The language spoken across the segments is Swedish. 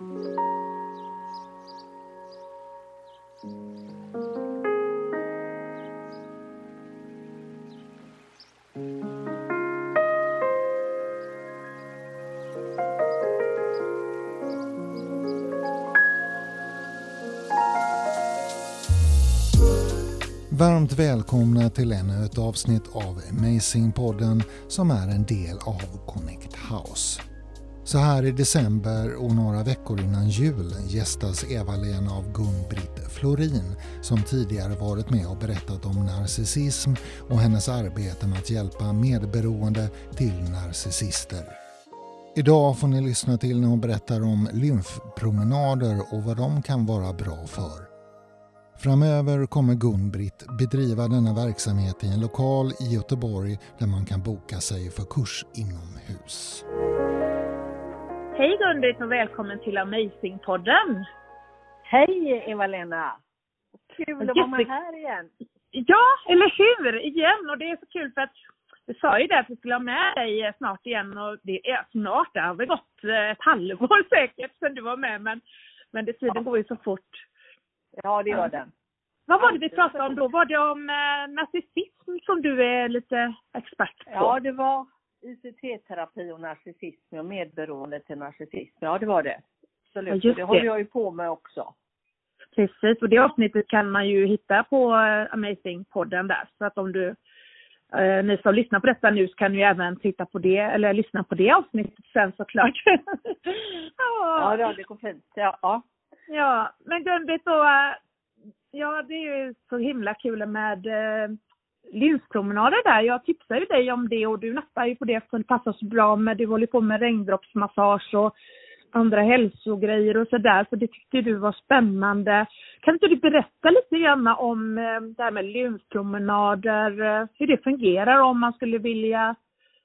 Varmt välkomna till ännu ett avsnitt av Amazing-podden som är en del av Connect House. Så här i december och några veckor innan jul gästas Eva-Lena av Gun-Britt Florin som tidigare varit med och berättat om narcissism och hennes arbete med att hjälpa medberoende till narcissister. Idag får ni lyssna till när hon berättar om lymfpromenader och vad de kan vara bra för. Framöver kommer Gun-Britt bedriva denna verksamhet i en lokal i Göteborg där man kan boka sig för kurs inomhus. Hej Gun-Britt och välkommen till Amazing-podden! Hej Eva-Lena! Kul att vara med här igen! Ja, eller hur! Igen! Och det är så kul för att du sa ju det att vi skulle ha med dig snart igen och det är snart, det har väl gått ett halvår säkert sedan du var med men, men det, tiden går ju så fort. Ja, det gör den. Vad var det vi pratade om då? Var det om eh, narcissism som du är lite expert på? Ja, det var ICT-terapi och narcissism och medberoende till narcissism. Ja, det var det. Absolut. Ja, det håller jag ju på med också. Precis, och det avsnittet kan man ju hitta på eh, Amazing-podden där. Så att om du, eh, ni som lyssnar på detta nu så kan ni även titta på det, eller lyssna på det avsnittet sen såklart. ja, ja, det går fint. Ja, ja. Ja, men Gun-Britt ja det är ju så himla kul med eh, lymfpromenader där. Jag tipsade ju dig om det och du nappar ju på det för det passar så bra med, du håller på med regndroppsmassage och andra hälsogrejer och sådär, så det tyckte du var spännande. Kan inte du berätta lite grann om eh, det här med lymfpromenader, eh, hur det fungerar om man skulle vilja,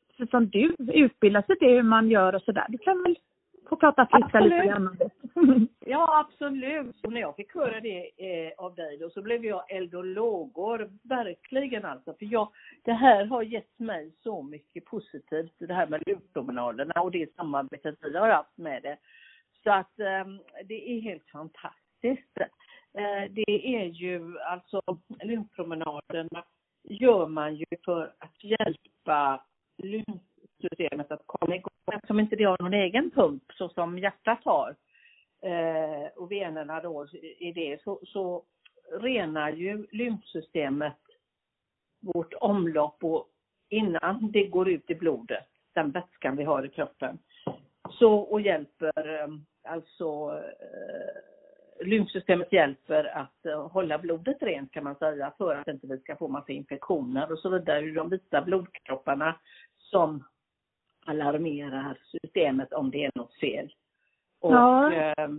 precis som du, utbilda sig till hur man gör och sådär. Du kan väl få prata friska lite grann ja, absolut. Och när jag fick höra det eh, av dig då så blev jag eld och lågor, verkligen alltså. För jag, det här har gett mig så mycket positivt, det här med lymfpromenaderna och det samarbetet vi har haft med det. Så att eh, det är helt fantastiskt. Eh, det är ju alltså lymfpromenaderna gör man ju för att hjälpa lymfsystemet att komma igång eftersom inte det har någon egen pump så som hjärtat har eh, och venerna då i det så, så renar ju lymfsystemet vårt omlopp och innan det går ut i blodet, den vätskan vi har i kroppen. Så och hjälper eh, alltså eh, lymfsystemet hjälper att eh, hålla blodet rent kan man säga för att inte vi ska få massa infektioner och så vidare. De vita blodkropparna som alarmerar systemet om det är något fel. Och, ja. Eh,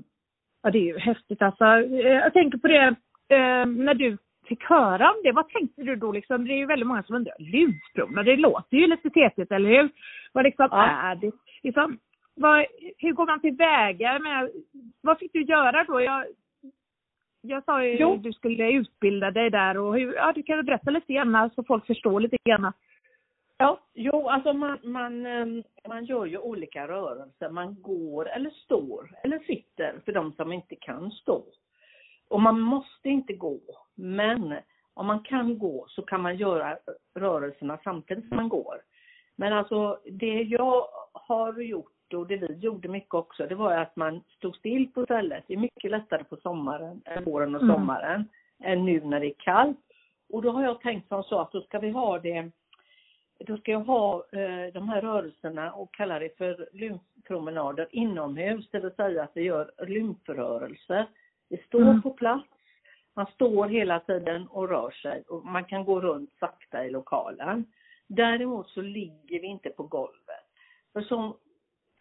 ja, det är ju häftigt alltså. Jag tänker på det, eh, när du fick höra om det, vad tänkte du då liksom? Det är ju väldigt många som undrar, lymfpromenader, det låter ju lite tetigt, eller hur? Vad liksom ja. är det? Liksom, vad, hur går man tillväga med, vad fick du göra då? Jag, jag sa ju att du skulle utbilda dig där och hur, ja du kan väl berätta lite grann så folk förstår lite grann. Ja, jo, alltså man, man, ehm, man gör ju olika rörelser. Man går eller står eller sitter för de som inte kan stå. Och man måste inte gå, men om man kan gå så kan man göra rörelserna samtidigt som man går. Men alltså det jag har gjort och det vi gjorde mycket också, det var att man stod still på stället. Det är mycket lättare på sommaren, våren och mm. sommaren, mm. än nu när det är kallt. Och då har jag tänkt som så att då ska vi ha det då ska jag ha eh, de här rörelserna och kalla det för lymfpromenader inomhus, det vill säga att vi gör lymfrörelser. Vi står mm. på plats, man står hela tiden och rör sig och man kan gå runt sakta i lokalen. Däremot så ligger vi inte på golvet. För, som,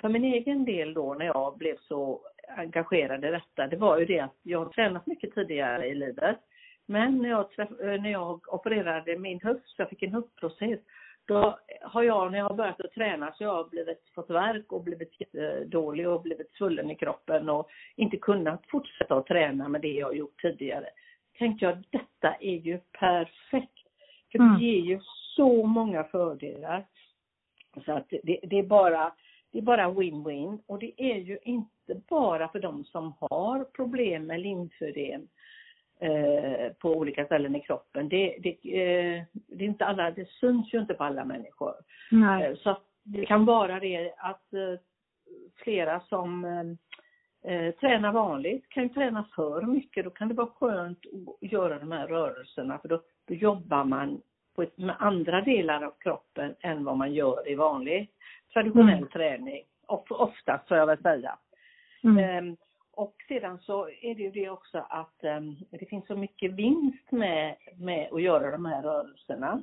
för min egen del då när jag blev så engagerad i detta, det var ju det att jag har tränat mycket tidigare i livet. Men när jag, träff, när jag opererade min höft, så jag fick en höftproces, då har jag, när jag har börjat att träna, så jag har blivit, fått värk och blivit dålig och blivit svullen i kroppen och inte kunnat fortsätta att träna med det jag gjort tidigare. Tänkte jag, detta är ju perfekt. För det mm. ger ju så många fördelar. Så att det, det är bara det är bara win-win och det är ju inte inte bara för de som har problem med lymfödem eh, på olika ställen i kroppen. Det, det, eh, det, är inte alla, det syns ju inte på alla människor. Nej. Eh, så det kan vara det att eh, flera som eh, eh, tränar vanligt kan ju träna för mycket. Då kan det vara skönt att göra de här rörelserna för då, då jobbar man på ett, med andra delar av kroppen än vad man gör i vanlig traditionell Mm. träning. Of, oftast får jag väl säga. Mm. Och sedan så är det ju det också att ehm, det finns så mycket vinst med, med att göra de här rörelserna.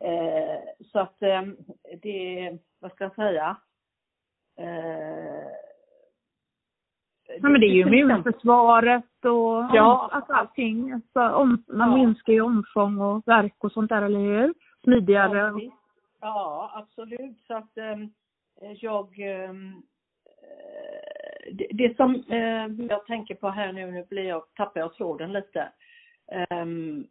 Eh, så att ehm, det, vad ska jag säga? Eh, Ja, men det är ju immunförsvaret och Ja. alltså allting. Alltså, om, man Ja. minskar ju omfång och värk och sånt där, eller hur? Smidigare. Ja. Ja, absolut. Så att ehm, jag... eh, det, det som eh, jag tänker på här nu, nu blir jag, tappar jag tråden lite. Ehm,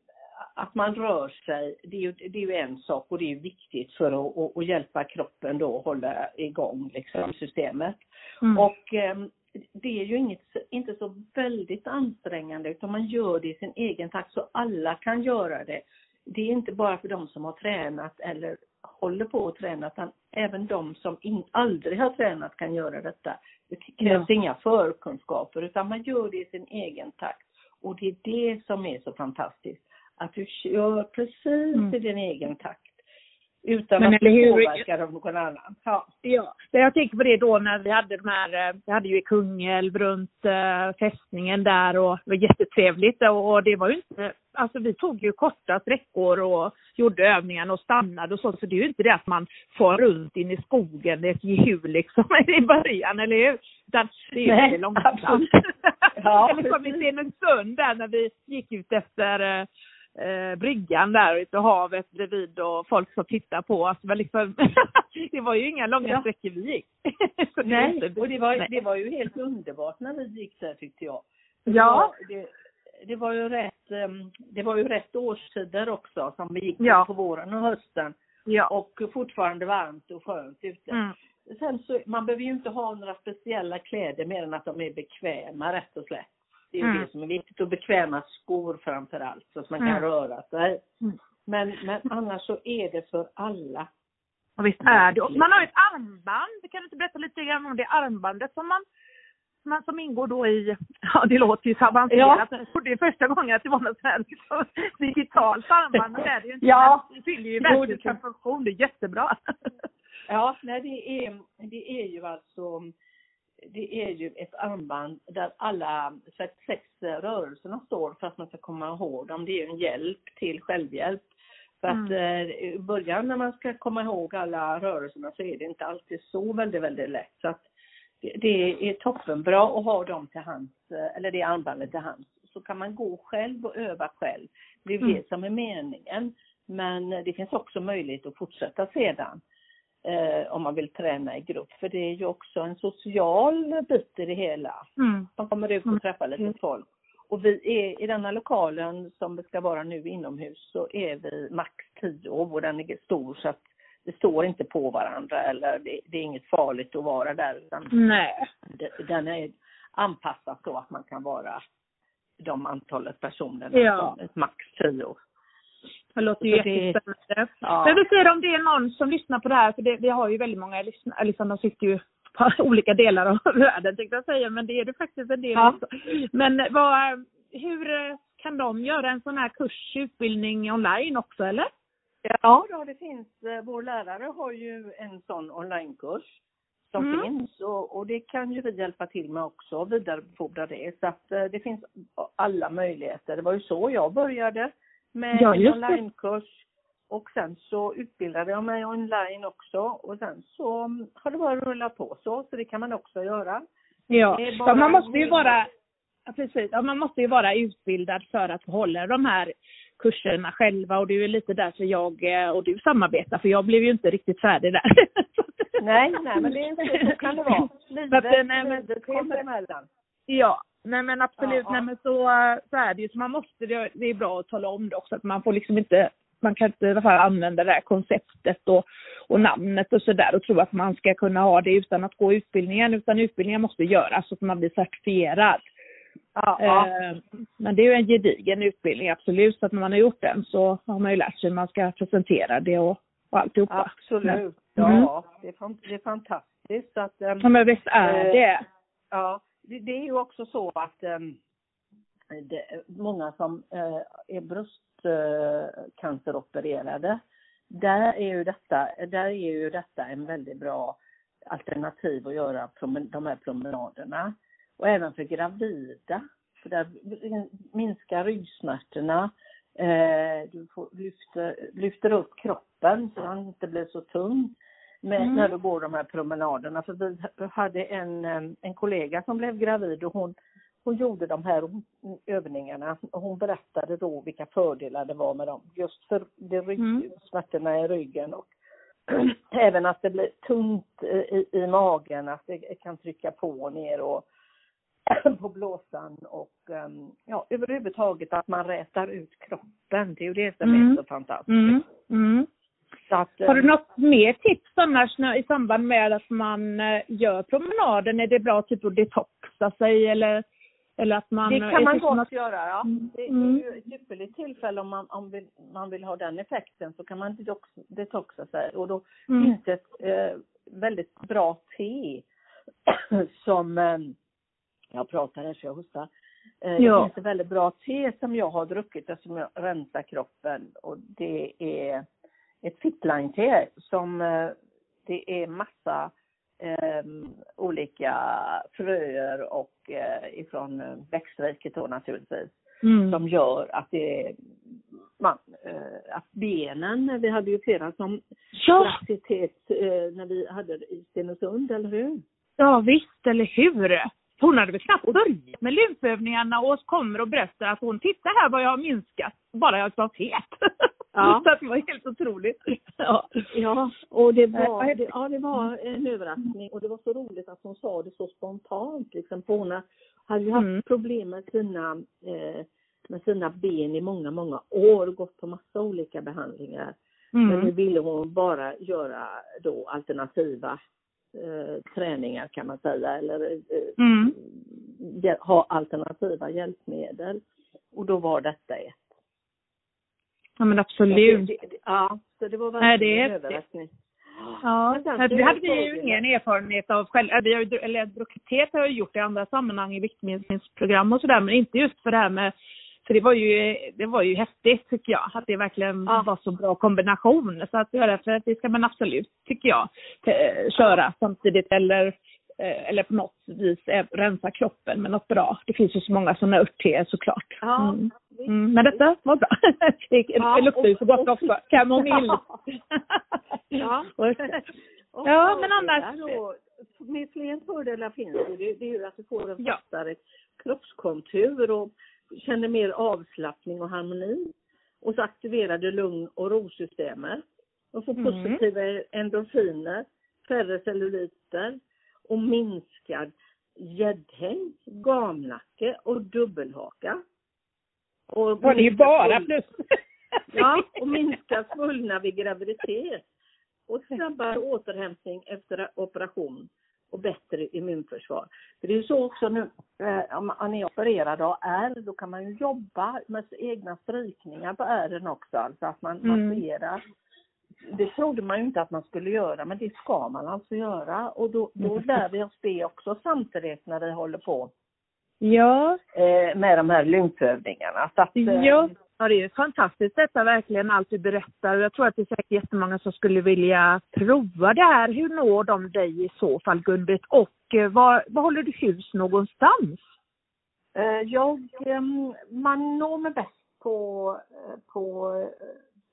att man rör sig, det är, ju, det är ju en sak och det är ju viktigt för att, att, att hjälpa kroppen då att hålla igång liksom, systemet. Mm. Och ehm, det är ju inget, inte så väldigt ansträngande utan man gör det i sin egen takt så alla kan göra det. Det är inte bara för de som har tränat eller håller på att träna utan även de som in, aldrig har tränat kan göra detta. Det krävs inga förkunskaper utan man gör det i sin egen takt. Och det är det som är så fantastiskt. Att du kör precis Mm. i din egen takt. Utan Men att bli hur- påverkad av någon annan. Ja. Ja, jag tänker på det då när vi hade de här, eh, vi hade ju i Kungälv runt eh, fästningen där och det var jättetrevligt och, det var ju inte, alltså vi tog ju korta sträckor och gjorde övningarna och stannade och så, så det är ju inte det att man far runt in i skogen, det är ett hjul liksom i början, eller hur? Utan det är ju väldigt långsamt. Ja, eller som i. Stenungsund där när vi gick ut efter eh, bryggan där ute havet bredvid och folk som tittar på oss. Men liksom, det var ju inga långa Ja. sträckor vi gick. Det Nej, inte- och det var, Nej. det var ju helt underbart när vi gick där tyckte jag. Ja. Det var, det, det var ju rätt, ehm, det var ju rätt årstider också som vi gick Ja. på våren och hösten. Ja. Och fortfarande varmt och skönt ute. Mm. Sen så, man behöver ju inte ha några speciella kläder mer än att de är bekväma rätt och slätt. Det är ju Mm. det som är viktigt. Och bekväma skor framför allt så att man kan Mm. röra sig. Mm. Men, men annars så är det för alla. Och visst är det. Man har ett armband. Kan du inte berätta lite grann om det armbandet som man man som ingår då i, ja det låter ju så avancerat, ja. det är första gången att det var något sånt här liksom, digitalt armband, men det är det ju inte. Ja. Det fyller ju verkligen kan- sin funktion, det är jättebra. Ja, nej, det är, det är ju alltså det är ju ett armband där alla sex, rörelserna står för att man ska komma ihåg dem. Det är ju en hjälp till självhjälp. För att eh, i början när man ska komma ihåg alla rörelserna så är det inte alltid så väldigt, väldigt lätt. Så att det, det är toppenbra att ha dem till hands, eh, eller det armbandet till hands. Så kan man gå själv och öva själv. Det är ju Mm. det som är meningen. Men det finns också möjlighet att fortsätta sedan eh, om man vill träna i grupp. För det är ju också en social bit i det hela. Mm. Man kommer ut Mm. och träffar lite folk. Och vi är i denna lokalen som det ska vara nu inomhus så är vi max 10 och den är stor så att det står inte på varandra eller det, det är inget farligt att vara där utan Nej. den är anpassad så att man kan vara de antalet personer Ja. max 10. Det låter ju jättespännande. Ja. Men vi ser om det är någon som lyssnar på det här, för det, vi har ju väldigt många lyssnare, liksom de sitter ju på olika delar av världen tänkte jag säga, men det är det faktiskt en del Ja. också. Men vad, hur eh, kan de göra en sån här kurs, utbildning online också eller? Ja, då, det finns. eh, Vår lärare har ju en sån onlinekurs som Mm. finns och, och det kan ju vi hjälpa till med också och vidarebefordra det. Så att eh, det finns alla möjligheter. Det var ju så jag började med Ja, onlinekurs och sen så utbildade jag mig online också och sen så har det bara rullat på så, så det kan man också göra. Ja, bara man måste ju vara, ja, precis, ja, man måste ju vara utbildad för att hålla de här kurserna själva och det är lite därför jag eh, och du samarbetar för jag blev ju inte riktigt färdig där. Nej, nej men det är så, så kan det vara. Livet, eh, nej, men- livet kommer emellan. Ja, nej men absolut, Ja, nej men så, så är det ju. Så man måste, det är bra att tala om det också, att man får liksom inte man kan inte i alla fall använda det här konceptet och, och namnet och sådär och tro att man ska kunna ha det utan att gå utbildningen, utan utbildningen måste göras så att man blir certifierad. Ja. Eh, Men det är ju en gedigen utbildning, absolut. Så att när man har gjort den så har man ju lärt sig hur man ska presentera det och, och alltihopa. Absolut. Mm. Ja, det är, fan- det är fantastiskt. Att, ehm, Ja, men visst är Eh, det. Ja, det, är ju också så att eh, det, många som eh, är bröstcanceropererade, där är ju detta, där är ju detta en väldigt bra alternativ att göra de här promenaderna. Och även för gravida, för där minskar ryggsmärtorna, eh, du får, lyfter, lyfter upp kroppen så den inte blir så tung med, Mm. när du går de här promenaderna. För vi hade en, en kollega som blev gravid och hon, hon gjorde de här övningarna och hon berättade då vilka fördelar det var med dem. Just för det rygg, Mm. smärtorna i ryggen och även att det blir tungt i, i magen, att det kan trycka på ner och på blåsan och ja, överhuvudtaget att man rätar ut kroppen. Det är ju det som Mm. är så fantastiskt. Mm. Mm. Att, Har du något mer tips annars när, i samband med att man eh, gör promenaden? Är det bra typ att detoxa sig eller, eller att man... Det kan man något- gott göra, ja. Mm. Det, det Mm. är ju ett ypperligt tillfälle om man, om vill, man vill ha den effekten så kan man detox, detoxa sig och då Mm. finns det ett eh, väldigt bra te som, eh, jag pratar här så jag hostar. Eh, Ja. Det finns ett väldigt bra te som jag har druckit och som jag rensar kroppen och det är ett fitline-te som eh, det är massa eh, olika fröer och eh, ifrån eh, växtriket då naturligtvis Mm. som gör att det man, eh, att benen, vi hade ju flera som Ja, te eh, när vi hade det i Stenungsund, eller hur? ja, visst, eller hur? Hon hade väl knappt börjat med lymfövningarna och kommer och berättar att hon, titta här vad jag har minskat, bara jag var fet. Ja. så det var helt otroligt. Ja. Ja, och det Eh, var, det, ja, det var en överraskning och det var så roligt att hon sa det så spontant. Liksom, hon hade ju haft Mm. problem med sina, eh, med sina ben i många, många år, gått på massa olika behandlingar. Men nu Mm. ville hon bara göra då alternativa eh, träningar kan man säga, eller eh, Mm. hjäl- ha alternativa hjälpmedel. Och då var detta ett. Ja men absolut. Det, det, ja, så det var Nej, det verkligen en överraskning. Ja, sen det hade vi ju ingen erfarenhet av själva. Vi har ju, eller druckit te har jag gjort i andra sammanhang i viktminskningsprogram och sådär, men inte just för det här med för det var ju, det var ju häftigt tycker jag, att det verkligen Ja. var så bra kombination. Så att det är därför att det ska man absolut, tycker jag, eh, köra samtidigt eller, eh, eller på något vis rensa kroppen med något bra. Det finns ju så många sådana örtte såklart. Ja, Mm. Mm, men detta var bra. Det, Ja, luktar ju så gott och- också. Kamomill. Ja. Och Ja, men annars- Då, med fler fördelar finns det. Det, det är ju att du får en Ja. fastare kroppskontur och känner mer avslappning och harmoni. Och så aktiverar du lugn och rosystemet. Och får Mm. positiva endorfiner, färre celluliter och minskad gäddhäng, gamnacke och dubbelhaka. Och Var minskad bara svull- plus. Ja, och minska svullna vid graviditet. Och snabbare återhämtning efter operation och bättre immunförsvar. För det är ju så också nu, eh, om man är opererad av ärr, då kan man ju jobba med egna strykningar på ärren också, alltså att man Mm. masserar. Det trodde man ju inte att man skulle göra, men det ska man alltså göra. Och då, då Mm. lär vi oss det också samtidigt när vi håller på Ja, eh, med de här lymfövningarna. Så att, eh, ja. ja, det är ju fantastiskt detta verkligen, allt du berättar. Jag tror att det är säkert jättemånga som skulle vilja prova det här. Hur når de dig i så fall, Gun-Britt? Och eh, var, var håller du hus någonstans? Jag, ehm, man når mig bäst på, på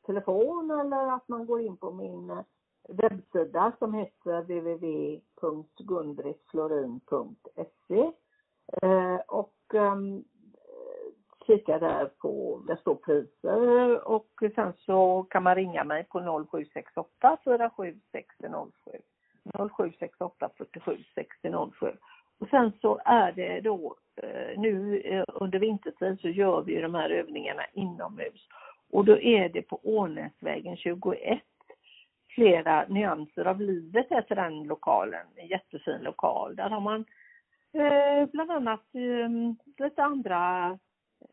telefon eller att man går in på min webbsida som heter www.gundritflorin.se Eh, Eh, och ehm, um, kika där på, där står priser och sen så kan man ringa mig på 0768 47 60 07. 0768 47 60 07. Och sen så är det då eh, nu eh, under vintertid så gör vi de här övningarna inomhus. Och då är det på Ånäsvägen 21 flera nyanser av livet heter den lokalen. En jättefin lokal. Där har man eh, bland annat ehm, lite andra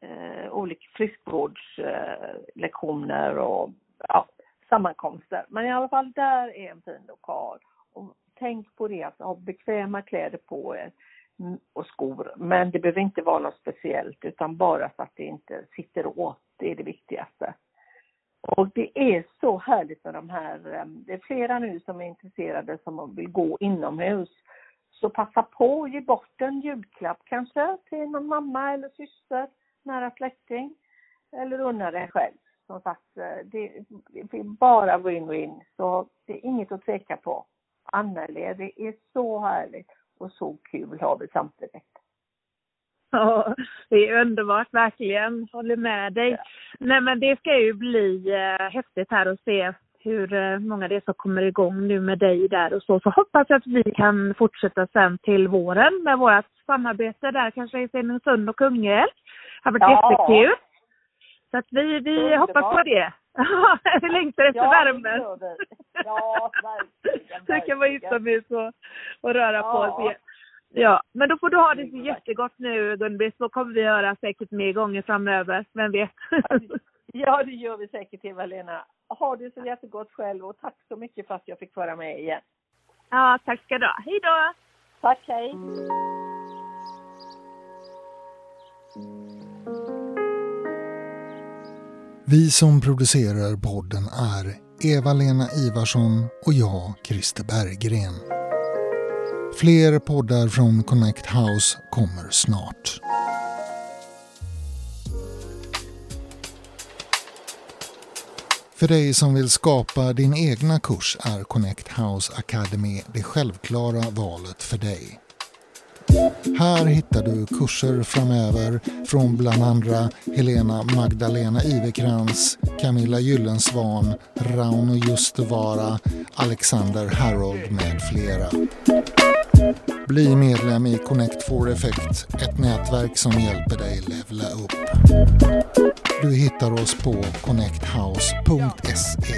eh, olika friskvårdslektioner och ja, sammankomster. Men i alla fall där är en fin lokal. Och tänk på det, att ha bekväma kläder på er och skor. Men det behöver inte vara något speciellt utan bara så att det inte sitter åt. Det är det viktigaste. Och det är så härligt med de här, ehm, det är flera nu som är intresserade som vill gå inomhus. Så passa på att ge bort en julklapp kanske till någon mamma eller syster, nära släkting. Eller unna dig själv. Som sagt, eh, det, är bara win-win. Så det är inget att tveka på. Er, det är så härligt och så kul har vi samtidigt. Ja, det är underbart verkligen. Håller med dig. Ja. Nej men det ska ju bli eh, häftigt här att se hur eh, många det är som kommer igång nu med dig där och så. Så hoppas jag att vi kan fortsätta sen till våren med vårt samarbete där kanske i Stenungsund och Kungälv. Det har varit ja. jättekul. Så att vi, vi hoppas på det. vi längtar efter ja, värmen. Ja, verkligen. Så kan vara utomhus och, och röra ja. på oss. Ja, men då får du ha det så jättegott nu Gun så kommer vi höra säkert mer gånger framöver, vem vet? ja, det gör vi säkert Eva-Lena. Ha det så jättegott själv och tack så mycket för att jag fick vara med igen. Ja, tack ska du ha. Hej då! Tack, hej! Vi som producerar podden är Eva-Lena Ivarsson och jag, Christer Berggren. Fler poddar från Connect House kommer snart. För dig som vill skapa din egna kurs är Connect House Academy det självklara valet för dig. Här hittar du kurser framöver från bland andra Helena Magdalena Ivekrans, Camilla Gyllensvan, Rauno Justevara, Alexander Harold med flera. Bli medlem i Connect for Effect, ett nätverk som hjälper dig levla upp. Du hittar oss på connecthouse.se.